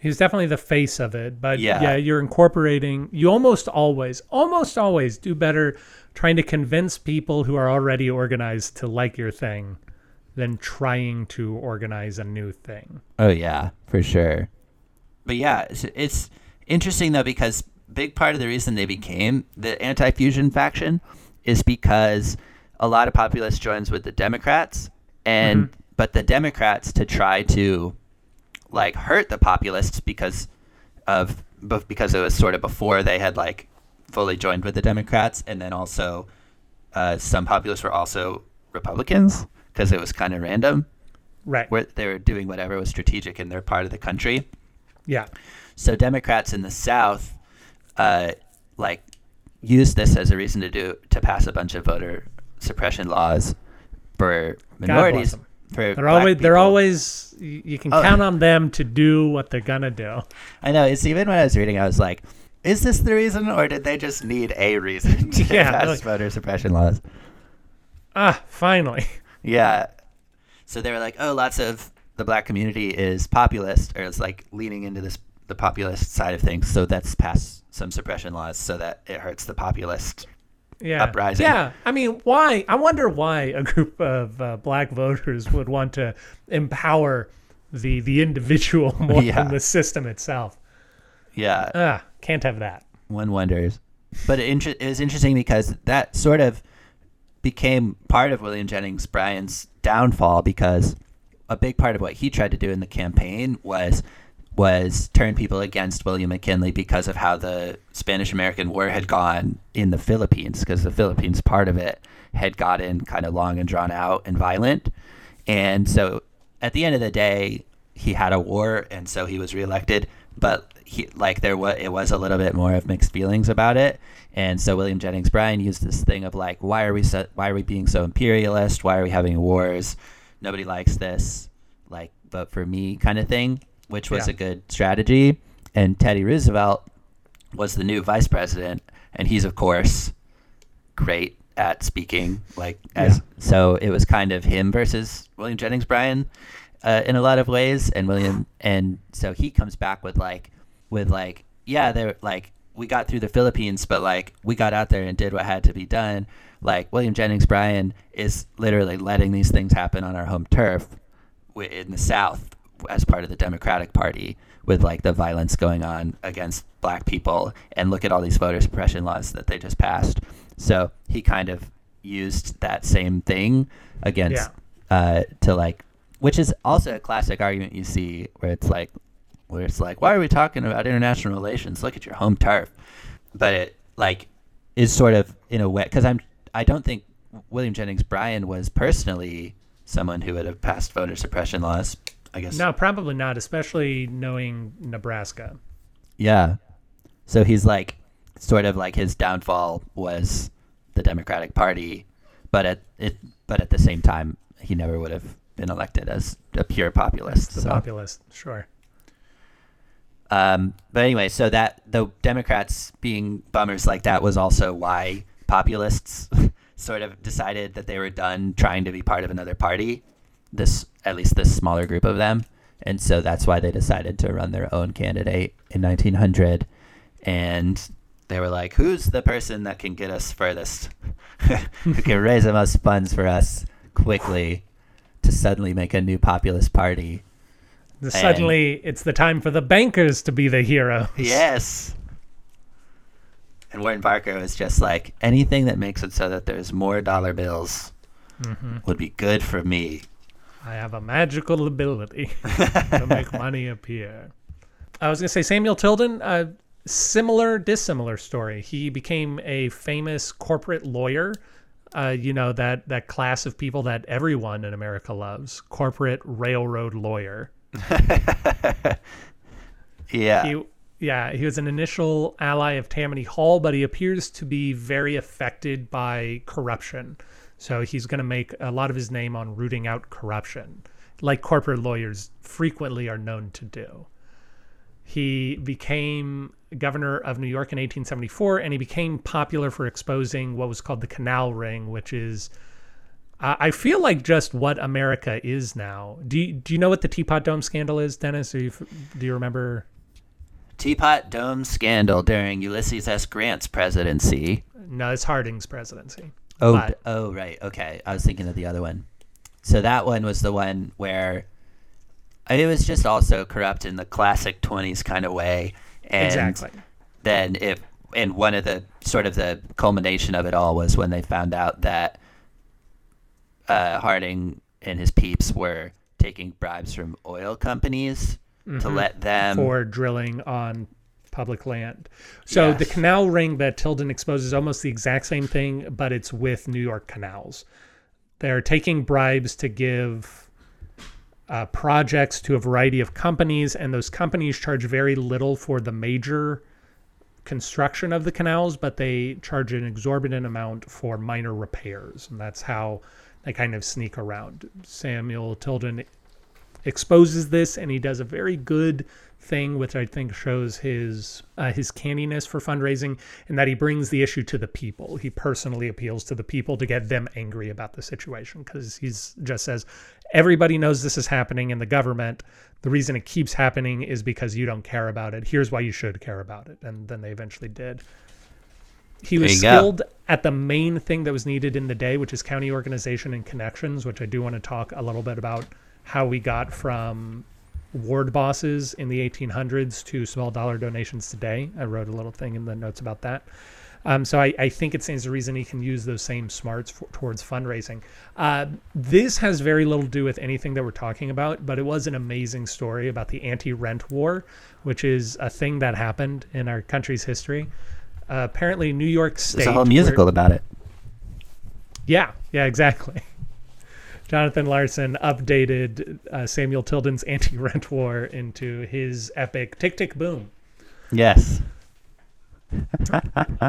He was definitely the face of it, but Yeah. yeah. you're incorporating. You almost always, almost always do better trying to convince people who are already organized to like your thing than trying to organize a new thing. Oh yeah, for sure. But yeah, it's, it's interesting though because big part of the reason they became the anti-fusion faction is because a lot of populists joins with the Democrats, and mm-hmm. but the Democrats to try to like hurt the populists because of because it was sort of before they had like fully joined with the Democrats, and then also uh, some populists were also Republicans because it was kind of random Right. where they were doing whatever was strategic in their part of the country. yeah. So Democrats in the South, uh, like, used this as a reason to do to pass a bunch of voter suppression laws for minorities. For They're always they're always you you can Oh. count on them to do what they're gonna do. I know. It's even when I was reading, I was like, "Is this the reason, or did they just need a reason to Yeah, pass like- voter suppression laws?" Ah, finally. Yeah. So they were like, oh, lots of the black community is populist or is like leaning into this the populist side of things. So that's passed some suppression laws so that it hurts the populist yeah. uprising. Yeah, I mean, why? I wonder why a group of uh, black voters would want to empower the the individual more Yeah. than the system itself. Yeah. Ah, can't have that. one wonders. But it, inter- it was interesting because that sort of became part of William Jennings Bryan's downfall because a big part of what he tried to do in the campaign was was turn people against William McKinley because of how the Spanish American War had gone in the Philippines because the Philippines part of it had gotten kind of long and drawn out and violent. And so at the end of the day, he had a war and so he was reelected, but he like there was it was a little bit more of mixed feelings about it. And so William Jennings Bryan used this thing of like why are we so, why are we being so imperialist? Why are we having wars? Nobody likes this. Like vote for me kind of thing, which was Yeah. a good strategy. And Teddy Roosevelt was the new vice president and he's of course great at speaking like as so it was kind of him versus William Jennings Bryan uh, in a lot of ways and William and so he comes back with like with like yeah they're like we got through the Philippines but like we got out there and did what had to be done. Like William Jennings Bryan is literally letting these things happen on our home turf in the South as part of the Democratic Party with like the violence going on against black people. And look at all these voter suppression laws that they just passed. So he kind of used that same thing against uh, to like, which is also a classic argument you see where it's like, where it's like, why are we talking about international relations? Look at your home turf. But it like is sort of in a way because I'm I don't think William Jennings Bryan was personally someone who would have passed voter suppression laws. I guess No, probably not, especially knowing Nebraska. Yeah. So he's like, sort of like his downfall was the Democratic Party, but at it, but at the same time, he never would have been elected as a pure populist. The so. populist, sure. Um, but anyway, so that the Democrats being bummers like that was also why populists sort of decided that they were done trying to be part of another party. This, at least this smaller group of them, and so that's why they decided to run their own candidate in 1900. And they were like, "Who's the person that can get us furthest? Who can raise the most funds for us quickly to suddenly make a new populist party?" The- Suddenly, it's the time for the bankers to be the hero. Yes. And Wharton Barker was just like, anything that makes it so that there's more dollar bills would be good for me. I have a magical ability to make money appear. I was going to say Samuel Tilden, uh, similar, dissimilar story. He became a famous corporate lawyer. Uh, you know that that class of people that everyone in America loves, corporate railroad lawyer. Yeah. He, yeah, he was an initial ally of Tammany Hall, but he appears to be very affected by corruption. So he's going to make a lot of his name on rooting out corruption, like corporate lawyers frequently are known to do. He became governor of New York in 1874, and he became popular for exposing what was called the Canal Ring, which is, I I feel like just what America is now. Do you, do you know what the Teapot Dome scandal is, Dennis? You, do you remember? Teapot Dome scandal during Ulysses S. Grant's presidency. No, it's Harding's presidency. Oh, But- oh, right. Okay. I was thinking of the other one. So that one was the one where it was just also corrupt in the classic 20s kind of way. And Exactly. then if and one of the sort of the culmination of it all was when they found out that uh, Harding and his peeps were taking bribes from oil companies to let them for drilling on public land. So the canal ring that Tilden exposes almost the exact same thing, but it's with New York canals. They're taking bribes to give uh, projects to a variety of companies, and those companies charge very little for the major construction of the canals, but they charge an exorbitant amount for minor repairs, and that's how they kind of sneak around. Samuel Tilden exposes this, and he does a very good thing, which I think shows his uh, his canniness for fundraising, and that he brings the issue to the people. He personally appeals to the people to get them angry about the situation because he's just says everybody knows this is happening in the government. The reason it keeps happening is because you don't care about it. Here's why you should care about it, and then they eventually did. He was you go. skilled at the main thing that was needed in the day, which is county organization and connections, which I do want to talk a little bit about how we got from ward bosses in the 1800s to small dollar donations today. I wrote a little thing in the notes about that. Um, so I, I think it stands to reason he can use those same smarts for, towards fundraising. Uh, this has very little to do with anything that we're talking about, but it was an amazing story about the anti-rent war, which is a thing that happened in our country's history. Uh, apparently, New York State. There's a whole where- musical about it. yeah, yeah, exactly. Jonathan Larson updated uh, Samuel Tilden's anti-rent war into his epic "Tick Tick Boom." Yes.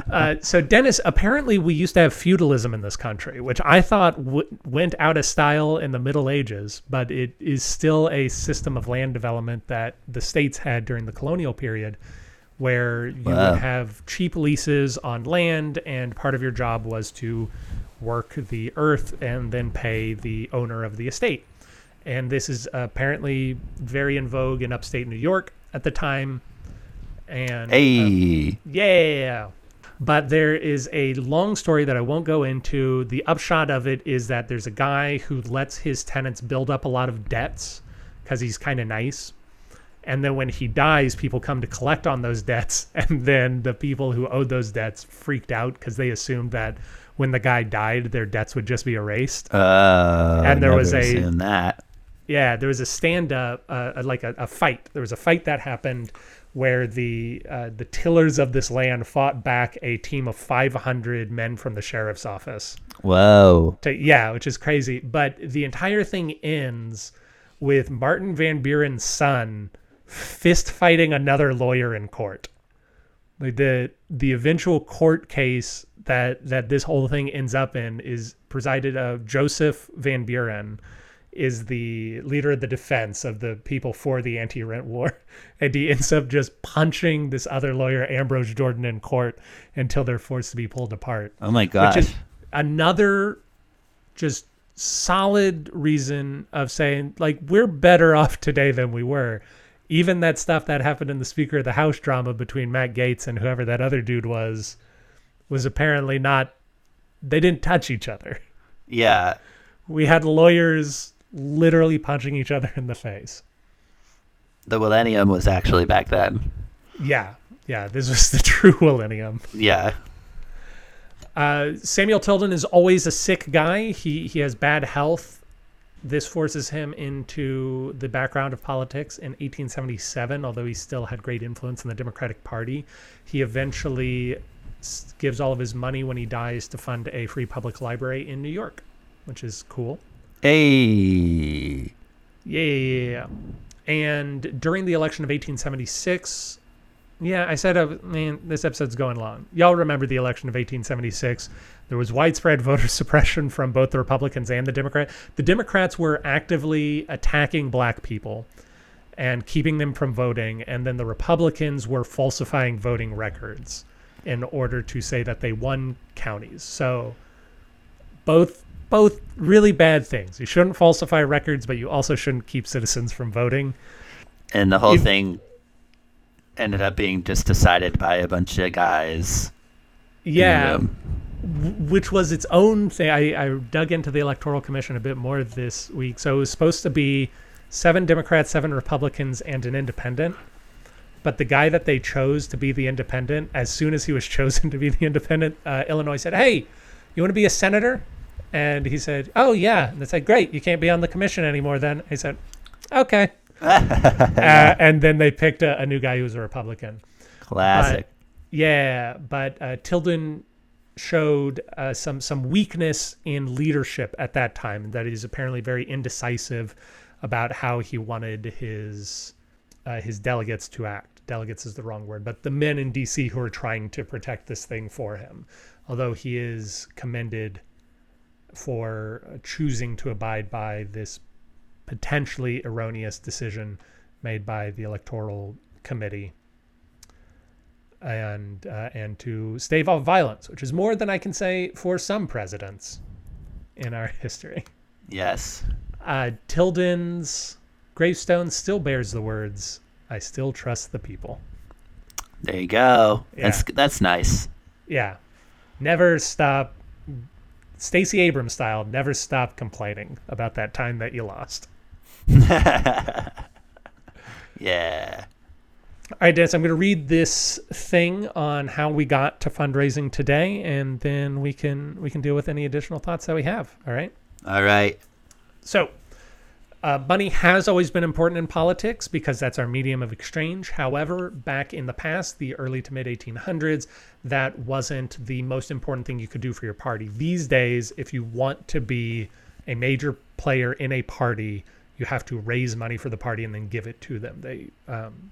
Uh, so, Dennis, apparently we used to have feudalism in this country, which I thought w went out of style in the Middle Ages, but it is still a system of land development that the states had during the colonial period, where you Wow. would have cheap leases on land, and part of your job was to work the earth and then pay the owner of the estate. And this is apparently very in vogue in upstate New York at the time. And uh, Hey. yeah. But there is a long story that I won't go into. The upshot of it is that there's a guy who lets his tenants build up a lot of debts because he's kind of nice. And then when he dies, people come to collect on those debts. And then the people who owed those debts freaked out because they assumed that when the guy died, their debts would just be erased. Uh, And there was a- that. Yeah, there was a stand up, uh, like a, a fight. There was a fight that happened where the uh, the tillers of this land fought back a team of 500 men from the sheriff's office. Whoa. To, yeah, which is crazy. But the entire thing ends with Martin Van Buren's son fist fighting another lawyer in court. Like the the eventual court case that that this whole thing ends up in is presided of Joseph Van Buren is the leader of the defense of the people for the anti-rent war and he ends up just punching this other lawyer Ambrose Jordan in court until they're forced to be pulled apart Oh my gosh. which is another just solid reason of saying like we're better off today than we were even that stuff that happened in the speaker of the house drama between matt gaetz and whoever that other dude was was apparently not they didn't touch each other yeah. we had lawyers literally punching each other in the face The millennium was actually back then. yeah yeah this was the true millennium Yeah. Uh, Samuel Tilden is always a sick guy. He he has bad health. This forces him into the background of politics in 1877. Although he still had great influence in the Democratic Party, he eventually gives all of his money when he dies to fund a free public library in New York, which is cool. Hey. Yeah. And during the election of 1876, yeah, I said, uh, man, this episode's going long. Y'all remember the election of 1876. There was widespread voter suppression from both the Republicans and the Democrats. The Democrats were actively attacking black people and keeping them from voting. And then the Republicans were falsifying voting records in order to say that they won counties. So both both really bad things. You shouldn't falsify records, but you also shouldn't keep citizens from voting. And the whole If- thing ended up being just decided by a bunch of guys. Yeah, which was its own thing. I, I dug into the Electoral Commission a bit more this week. So it was supposed to be seven Democrats, seven Republicans, and an independent. But the guy that they chose to be the independent, as soon as he was chosen to be the independent, uh, Illinois said, "Hey, you want to be a senator?" And he said, "Oh yeah." And they said, "Great, you can't be on the commission anymore." Then he said, "Okay." uh, and then they picked a, a new guy who was a Republican. Classic. Yeah, but uh, Tilden showed uh, some some weakness in leadership at that time. That he's apparently very indecisive about how he wanted his uh, his delegates to act. Delegates is the wrong word, but the men in D.C. who are trying to protect this thing for him. Although he is commended for uh, choosing to abide by this potentially erroneous decision made by the electoral committee and uh, and to stave off violence, which is more than I can say for some presidents in our history. Yes. Uh, Tilden's gravestone still bears the words, "I still trust the people." There you go. Yeah. That's that's nice. Yeah, never stop. Stacey Abrams style, never stop complaining about that time that you lost. Yeah. All right, Dennis, I'm going to read this thing on how we got to fundraising today, and then we can we can deal with any additional thoughts that we have. All right. All right. So, uh, money has always been important in politics because that's our medium of exchange. However, back in the past, the early to mid 1800s, that wasn't the most important thing you could do for your party. These days, if you want to be a major player in a party, you have to raise money for the party and then give it to them. They um,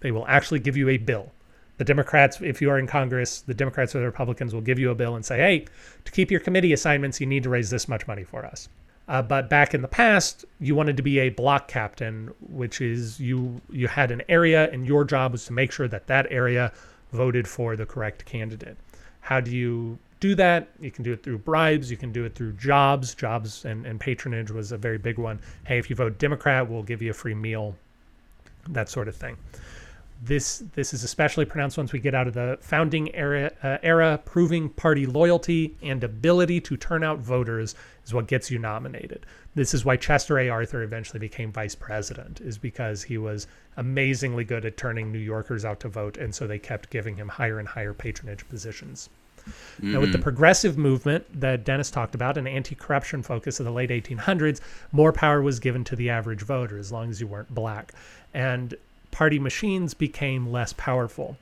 they will actually give you a bill. The Democrats, if you are in Congress, the Democrats or the Republicans will give you a bill and say, hey, to keep your committee assignments, you need to raise this much money for us. Uh, but back in the past, you wanted to be a block captain, which is you you had an area and your job was to make sure that that area voted for the correct candidate. How do you do that? You can do it through bribes. You can do it through jobs. Jobs and, and patronage was a very big one. Hey, if you vote Democrat, we'll give you a free meal, that sort of thing this this is especially pronounced once we get out of the founding era uh, era proving party loyalty and ability to turn out voters is what gets you nominated. This is why Chester A. Arthur eventually became vice president is because he was amazingly good at turning New Yorkers out to vote and so they kept giving him higher and higher patronage positions. Now, with the progressive movement that Dennis talked about, an anti corruption focus of the late 1800s, more power was given to the average voter as long as you weren't black. And party machines became less powerful.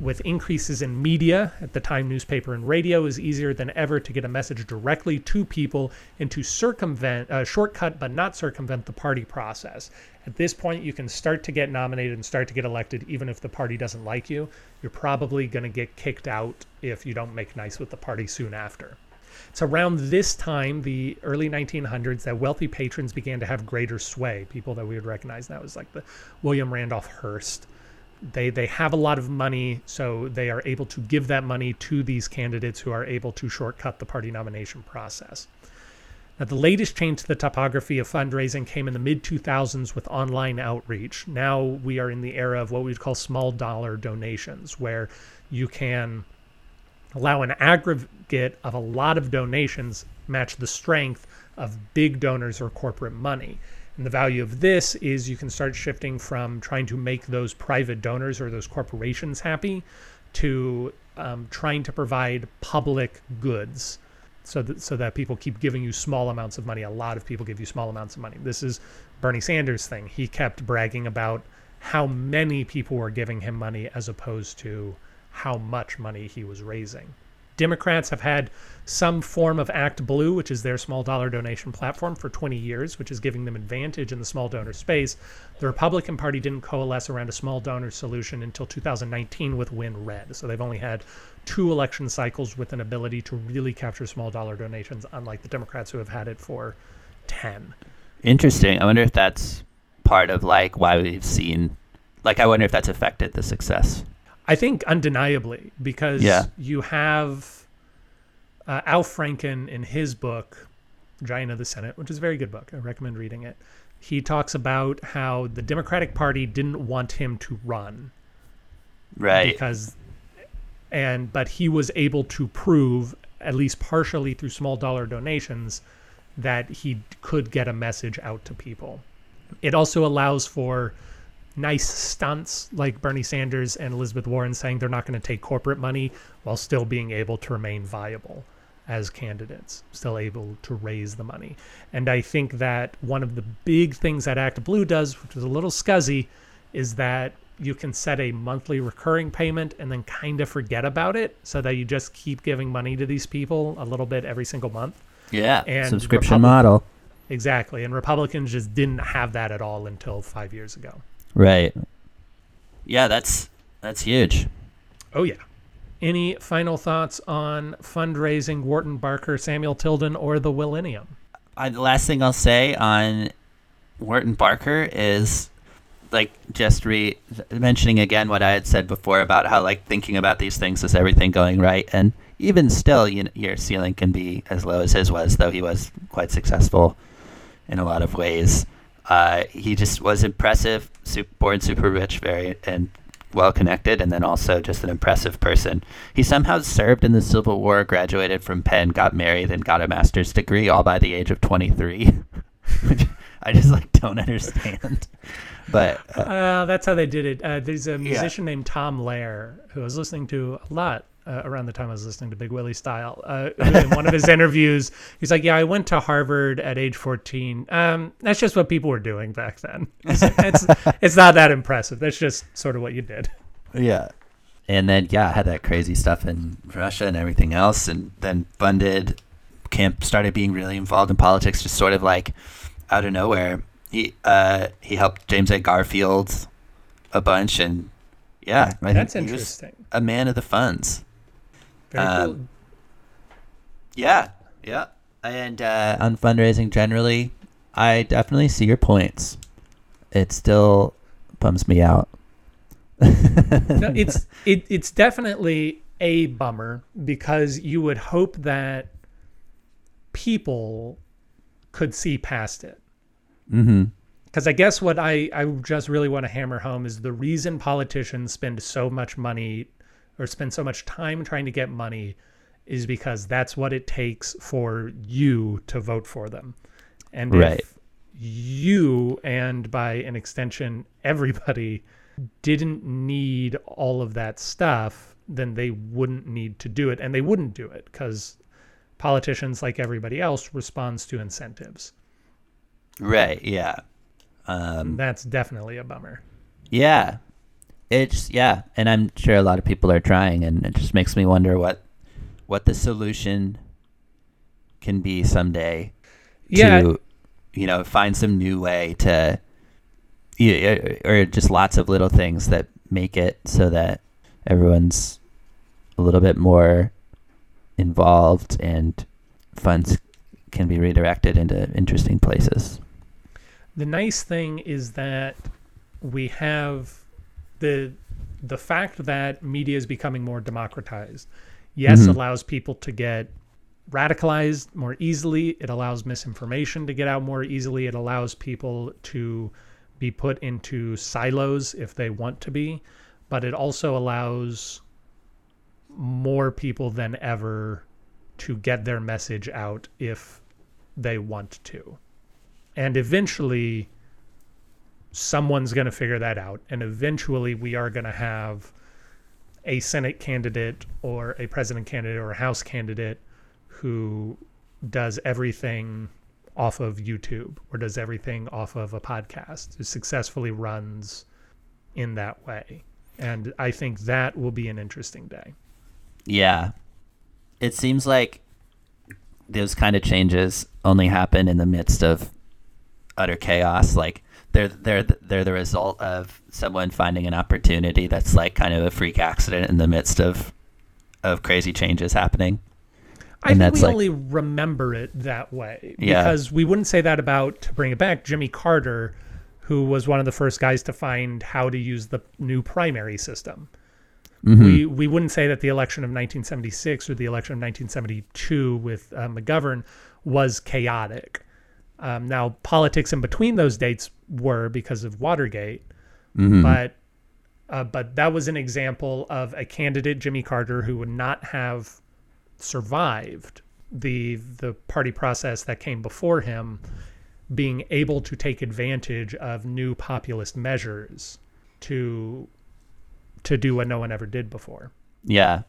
With increases in media, at the time newspaper and radio is easier than ever to get a message directly to people and to circumvent, uh, shortcut but not circumvent the party process. At this point, you can start to get nominated and start to get elected even if the party doesn't like you. You're probably going to get kicked out if you don't make nice with the party soon after. It's around this time, the early 1900s, that wealthy patrons began to have greater sway. People that we would recognize now as like the William Randolph Hearst. They they have a lot of money, so they are able to give that money to these candidates who are able to shortcut the party nomination process. Now, the latest change to the topography of fundraising came in the mid 2000s with online outreach. Now we are in the era of what we'd call small dollar donations, where you can allow an aggregate of a lot of donations match the strength of big donors or corporate money. And the value of this is you can start shifting from trying to make those private donors or those corporations happy to um, trying to provide public goods so that, so that people keep giving you small amounts of money. A lot of people give you small amounts of money. This is Bernie Sanders' thing. He kept bragging about how many people were giving him money as opposed to how much money he was raising. Democrats have had some form of Act Blue, which is their small dollar donation platform, for 20 years, which is giving them advantage in the small donor space. The Republican Party didn't coalesce around a small donor solution until 2019 with Win Red. So they've only had two election cycles with an ability to really capture small dollar donations, unlike the Democrats who have had it for 10. Interesting. I wonder if that's part of like why we've seen like I wonder if that's affected the success. I think undeniably because Yeah. you have uh, Al Franken in his book Giant of the Senate, which is a very good book. I recommend reading it. He talks about how the Democratic Party didn't want him to run Right. because and but he was able to prove at least partially through small dollar donations that he could get a message out to people. It also allows for nice stunts like Bernie Sanders and Elizabeth Warren saying they're not going to take corporate money while still being able to remain viable as candidates, still able to raise the money. And I think that one of the big things that Act Blue does, which is a little scuzzy, is that you can set a monthly recurring payment and then kind of forget about it so that you just keep giving money to these people a little bit every single month. yeah. and Subscription Republic- model. Exactly. And Republicans just didn't have that at all until five years ago. Right. Yeah, that's that's huge. Oh, yeah. Any final thoughts on fundraising, Wharton Barker, Samuel Tilden, or the Millennium? I, the last thing I'll say on Wharton Barker is like just re mentioning again what I had said before about how like thinking about these things is everything going right, and even still, you know, your ceiling can be as low as his was, though he was quite successful in a lot of ways. Uh, he just was impressive, super, born super rich, very and well connected, and then also just an impressive person. He somehow served in the Civil War, graduated from Penn, got married, and got a master's degree all by the age of 23. which I just like don't understand. But uh, Uh, that's how they did it. Uh, there's a musician named Tom Lehrer who I was listening to a lot uh, around the time I was listening to Big Willie Style. Uh, in one of his interviews, he's like, "Yeah, I went to Harvard at age 14. Um, that's just what people were doing back then. It's it's, it's not that impressive. That's just sort of what you did." yeah, and then yeah, I had that crazy stuff in Russia and everything else, and then funded camp started being really involved in politics, just sort of like out of nowhere. He uh, he helped James A. Garfield a bunch, and yeah, I That's think interesting. a man of the funds. Very Um, cool. Yeah, yeah. And uh, on fundraising generally, I definitely see your points. It still bums me out. no, it's it, it's definitely a bummer because you would hope that people could see past it. mm-hmm. Because I guess what I, I just really want to hammer home is the reason politicians spend so much money or spend so much time trying to get money is because that's what it takes for you to vote for them. And Right. if you and by an extension everybody didn't need all of that stuff, then they wouldn't need to do it. And they wouldn't do it because politicians, like everybody else, responds to incentives. Right. Yeah. Um, That's definitely a bummer. yeah. It's yeah, and I'm sure a lot of people are trying, and it just makes me wonder what what the solution can be someday. Yeah. To, you know, find some new way to, yeah, or just lots of little things that make it so that everyone's a little bit more involved and funds can be redirected into interesting places. The nice thing is that we have the the fact that media is becoming more democratized. Yes, Mhm. allows people to get radicalized more easily. It allows misinformation to get out more easily. It allows people to be put into silos if they want to be, but it also allows more people than ever to get their message out if they want to. And eventually, someone's going to figure that out. And eventually, we are going to have a Senate candidate or a president candidate or a House candidate who does everything off of YouTube or does everything off of a podcast, who successfully runs in that way. And I think that will be an interesting day. Yeah. It seems like those kind of changes only happen in the midst of utter chaos. Like they're they're they're the result of someone finding an opportunity that's like kind of a freak accident in the midst of of crazy changes happening. I And think we like- only remember it that way Yeah. because we wouldn't say that about to bring it back Jimmy Carter, who was one of the first guys to find how to use the new primary system. Mm-hmm. We we wouldn't say that the election of 1976 or the election of 1972 with uh, McGovern was chaotic. Um, now politics in between those dates were because of Watergate, Mm-hmm. but uh, but that was an example of a candidate Jimmy Carter who would not have survived the the party process that came before him being able to take advantage of new populist measures to to do what no one ever did before. Yeah.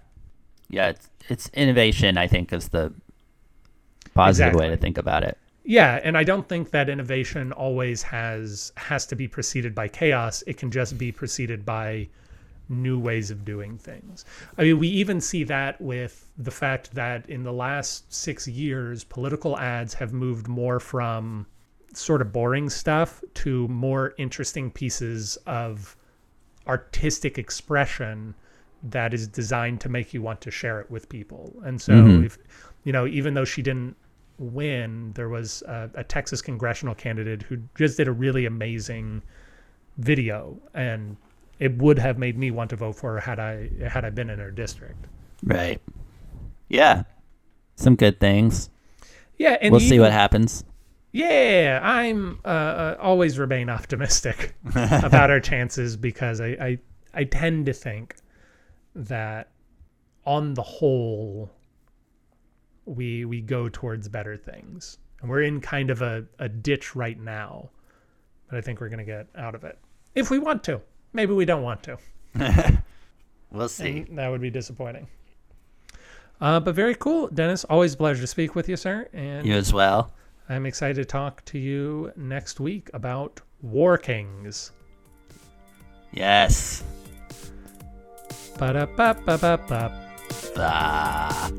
Yeah, it's it's innovation I think is the positive way to think about it. Yeah, and I don't think that innovation always has has to be preceded by chaos. It can just be preceded by new ways of doing things. I mean, we even see that with the fact that in the last 6 years political ads have moved more from sort of boring stuff to more interesting pieces of artistic expression that is designed to make you want to share it with people. And so Mhm. if you know, even though she didn't win, there was a, a Texas congressional candidate who just did a really amazing video, and it would have made me want to vote for her had I had I been in her district. Right. Yeah. Some good things. Yeah, and we'll see what happens. Yeah, I'm uh, uh, always remain optimistic about our chances because I, I I tend to think that on the whole we we go towards better things. And we're in kind of a, a ditch right now. But I think we're gonna get out of it. If we want to. Maybe we don't want to. We'll see. And that would be disappointing. Uh, but very cool, Dennis. Always a pleasure to speak with you, sir. And You as well. I'm excited to talk to you next week about War Kings. Yes. Ba-da-ba-ba-ba-ba. Ah.